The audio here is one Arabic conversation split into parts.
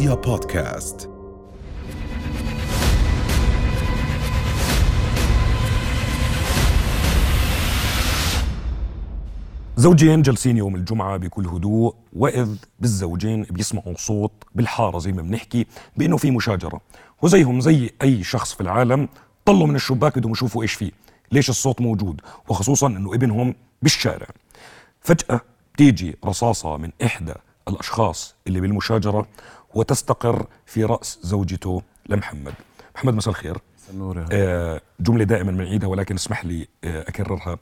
رؤيا بودكاست. زوجين جالسين يوم الجمعة بكل هدوء وإذ بالزوجين بيسمعوا صوت بالحارة زي ما بنحكي بأنه في مشاجرة. وزيهم زي أي شخص في العالم طلوا من الشباك بدهم يشوفوا إيش فيه ليش الصوت موجود وخصوصا أنه ابنهم بالشارع. فجأة بتيجي رصاصة من إحدى الأشخاص اللي بالمشاجرة وتستقر في رأس زوجته لمحمد. محمد مساء الخير. آه، جملة دائما بنعيدها ولكن اسمح لي آه، أكررها.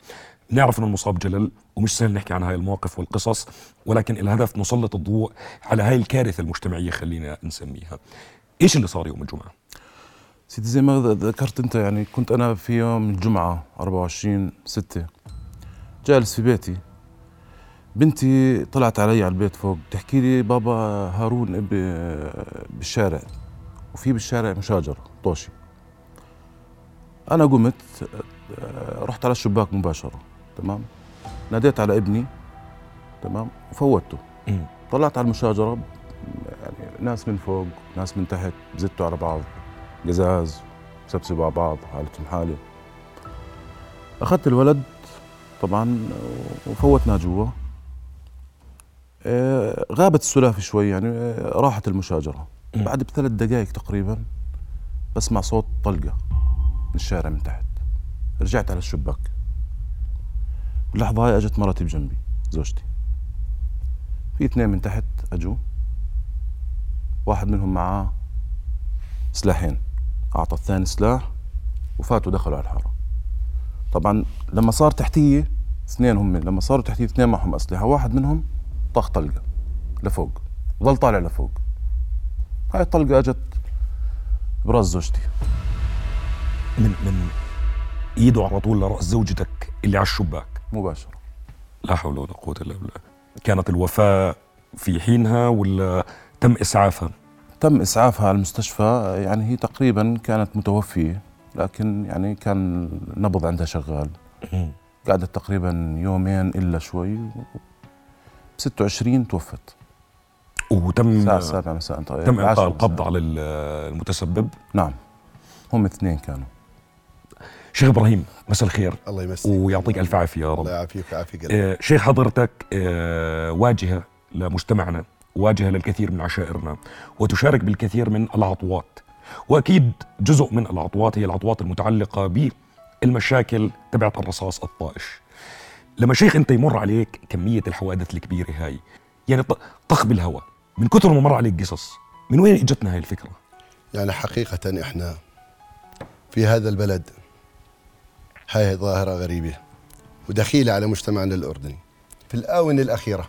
نعرف أن المصاب جلل ومش سهل نحكي عن هاي المواقف والقصص ولكن الهدف نسلط الضوء على هاي الكارثة المجتمعية خلينا نسميها. إيش اللي صار يوم الجمعة؟ سيدي زي ما ذكرت أنت يعني كنت أنا في يوم الجمعة 24 6 جالس في بيتي. بنتي طلعت علي على البيت فوق تحكي لي بابا هارون بالشارع وفي بالشارع مشاجرة طوشي. أنا قمت رحت على الشباك مباشرة تمام؟ ناديت على ابني تمام؟ وفوتته. طلعت على المشاجرة يعني ناس من فوق ناس من تحت زتوا على بعض قزاز سبسبوا على بعض حالتهم حالة. أخذت الولد طبعا وفوتناه جوا. غابت السلافة شوي يعني آه، راحت المشاجرة. بعد بثلاث دقائق تقريبا بسمع صوت طلقة من الشارع من تحت. رجعت على الشباك. باللحظة هاي أجت مرتي بجنبي زوجتي. في اثنين من تحت أجوا. واحد منهم معاه سلاحين. أعطى الثاني سلاح وفاتوا دخلوا على الحارة. طبعا لما صار تحتيه اثنين هم لما صاروا تحتيه اثنين معهم أسلحة واحد منهم طاخ طلقة لفوق وظل طالع لفوق. هاي الطلقة اجت براس زوجتي. من من إيده على طول لرأس زوجتك اللي على الشباك. مباشرة. لا حول ولا قوة إلا بالله. كانت الوفاة في حينها ولا تم إسعافها؟ تم إسعافها على المستشفى يعني هي تقريبا كانت متوفية لكن يعني كان النبض عندها شغال. قعدت تقريبا يومين إلا شوي 26 توفت. وتم الساعة 7 مساء تم إلقاء. القبض على ال- المتسبب؟ نعم. هم اثنين كانوا. شيخ إبراهيم مساء الخير. الله يمسيك. ويعطيك ألف عافية يا رب. الله يعافيك ويعافي قلبك آه، شيخ حضرتك آه، واجهة لمجتمعنا واجهة للكثير من عشائرنا وتشارك بالكثير من العطوات وأكيد جزء من العطوات هي العطوات المتعلقة بالمشاكل تبعت الرصاص الطائش. لما شيخ أنت يمر عليك كمية الحوادث الكبيرة هاي يعني طخ بالهواء من كثر ما مر عليك قصص من وين اجتنا هاي الفكرة؟ يعني حقيقة إحنا في هذا البلد هاي ظاهرة غريبة ودخيلة على مجتمعنا الأردني في الآونة الأخيرة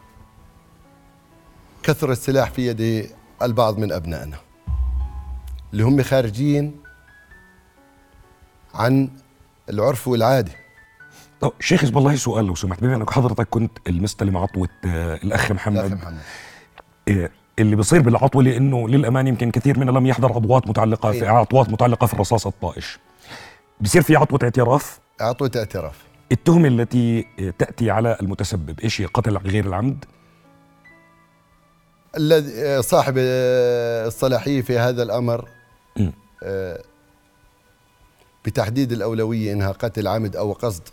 كثر السلاح في يد البعض من أبنائنا اللي هم خارجين عن العرف والعادة طب شيخ حزب الله سؤال لو سمحت بما إنك حضرتك كنت المستلم عطوة آه، الأخ محمد. أخي محمد. إيه، اللي بيصير بالعطوه لأنه للامانه يمكن كثير منا لم يحضر عضوات متعلقة في أيوة. عطوات متعلقة في الرصاص الطائش. بصير في عطوة اعتراف؟ أعطوه اعتراف. التهمة التي إيه، تأتي على المتسبب إيش هي؟ قتل غير العمد؟ الذي صاحب آه، الصلاحية في هذا. آه، بتحديد الأولوية إنها قتل عمد أو قصد.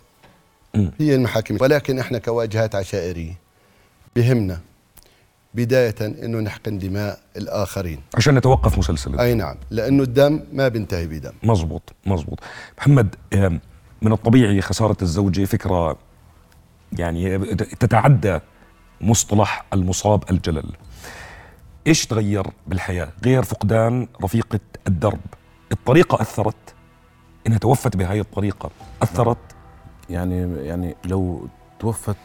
هي المحاكم. ولكن إحنا كواجهات عشائرية بهمنا بداية إنه نحقن دماء الآخرين. عشان نتوقف مسلسل الدم. أي نعم. لأنه الدم ما بينتهي بدم. مزبوط مزبوط. محمد من الطبيعي خسارة الزوجة فكرة يعني تتعدى مصطلح المصاب الجلل. إيش تغير بالحياة؟ غير فقدان رفيقة الدرب. الطريقة أثرت. إنها توفت بهاي الطريقة. أثرت يعني يعني لو توفت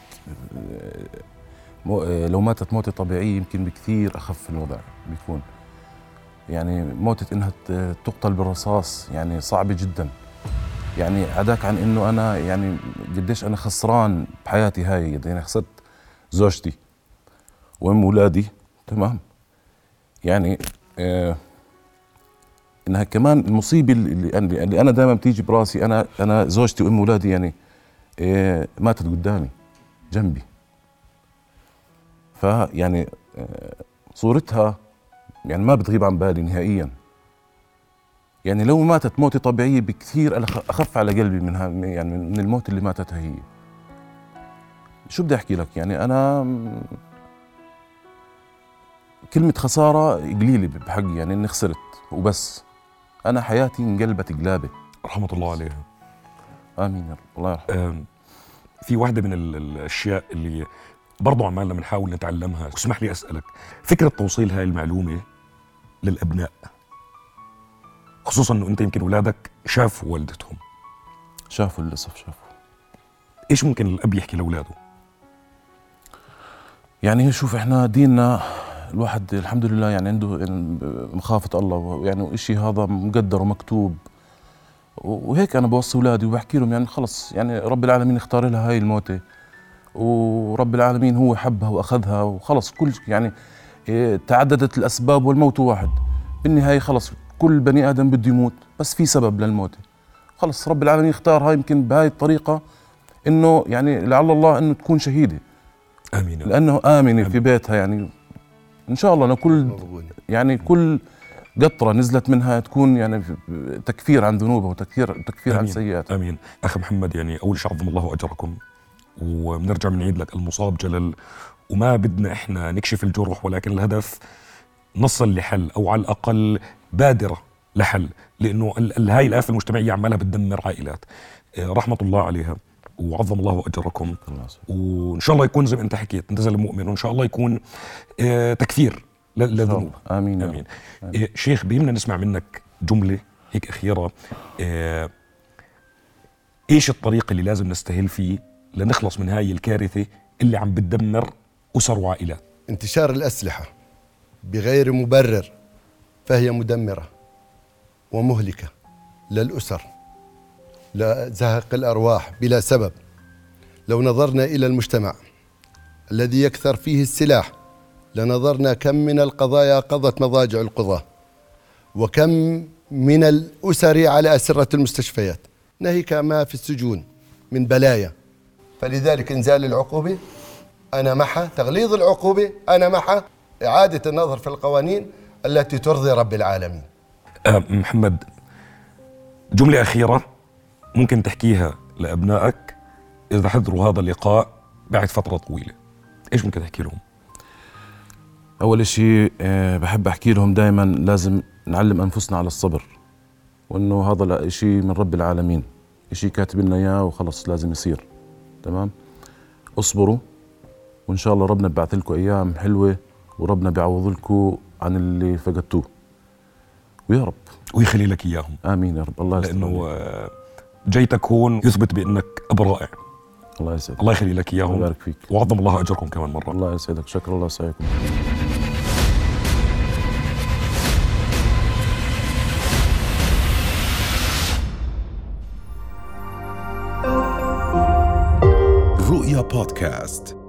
لو ماتت موتة طبيعية يمكن بكثير أخف الوضع بيكون. يعني موتة إنها تقتل بالرصاص يعني صعبة جدا. يعني عداك عن إنه أنا يعني قديش أنا خسران بحياتي هاي يعني خسرت زوجتي وأم أولادي تمام؟ يعني آه إنها كمان المصيبة اللي اللي, أنا دائما بتيجي براسي أنا أنا زوجتي وأم اولادي يعني إيه ماتت قدامي جنبي. فيعني آه، صورتها يعني ما بتغيب عن بالي نهائيا. يعني لو ماتت موتة طبيعية بكثير أخ- أخف على قلبي منها يعني من الموت اللي ماتتها هي. شو بدي أحكي لك؟ يعني أنا كلمة خسارة قليلة بحقي يعني إني خسرت وبس. أنا حياتي انقلبت قلابة رحمة الله عليها. آمين يا رب. الله يرحمه. في واحدة من ال- الأشياء اللي برضو عمالنا بنحاول نتعلمها. اسمح لي أسألك فكرة توصيل هاي المعلومة للأبناء خصوصا أنه أنت يمكن أولادك شافوا والدتهم. شافوا للأسف شافوا. إيش ممكن الأب يحكي لأولاده؟ يعني شوف إحنا ديننا الواحد الحمد لله يعني عنده مخافة الله يعني إشي هذا مقدر ومكتوب. وهيك أنا بوصي أولادي وبحكي لهم يعني خلص يعني رب العالمين اختار لها هاي الموتة. ورب العالمين هو حبها وأخذها وخلص كل يعني إيه، تعددت الأسباب والموت واحد. بالنهاية خلص كل بني آدم بده يموت بس في سبب للموت خلص رب العالمين اختار هاي يمكن بهاي الطريقة إنه يعني لعل الله إنه تكون يا رب. لأنه آمنة في بيتها يعني. إن شاء الله أنا كل. يعني كل قطرة نزلت منها تكون يعني تكفير عن ذنوبها وتكفير تكفير عن آمين. سيئاتها. آمين. اخ محمد يعني أول شيء عظم الله أجركم. وبنرجع بنعيد لك. المصاب جلل وما بدنا إحنا نكشف الجرح ولكن الهدف نصل لحل أو على الأقل بادرة لحل لأنه هاي الآفة المجتمعية عمالها بتدمر عائلات. آه، رحمة الله عليها وعظم الله أجركم. وإن شاء الله يكون زي ما أنت حكيت أنت زلمة مؤمن وإن شاء الله يكون آه، للذنوب. آمين آمين. إيه، شيخ بيهمنا نسمع منك جملة هيك أخيرة. إيه، إيش الطريق اللي لازم نستهل فيه لنخلص من هاي الكارثة اللي عم بتدمر أسر وعائلات؟ انتشار الأسلحة بغير مبرر فهي مدمرة ومهلكة للأسر لزهق الأرواح بلا سبب. لو نظرنا إلى المجتمع الذي يكثر فيه السلاح لنظرنا كم من القضايا قضت مضاجع القضاة وكم من الأسر على أسرة المستشفيات. ناهيك ما في السجون من بلايا. فلذلك إنزال العقوبة أنا معها تغليظ العقوبة أنا معها إعادة النظر في القوانين التي ترضي رب العالمين. آه، محمد جملة أخيرة ممكن تحكيها لأبنائك إذا حضروا هذا اللقاء بعد فترة طويلة. إيش ممكن تحكي لهم؟ أول شيء آه، بحب أحكي لهم دائما لازم نعلم أنفسنا على الصبر وإنه هذا شيء من رب العالمين. شيء كاتب لنا إياه وخلص لازم يصير. تمام؟ اصبروا وإن شاء الله ربنا ببعث لكم أيام حلوة وربنا بيعوض لكم عن اللي فقدتوه. ويا رب. ويخلي لك إياهم. آمين يا رب. الله يستر لأنه. آه، جيتك هون يثبت بأنك أب رائع. الله يسعدك. الله يخلي لك إياهم. يبارك فيك. وعظم الله أجركم كمان مرة. الله يسعدك. شكرا. الله يسعدكم. رؤيا بودكاست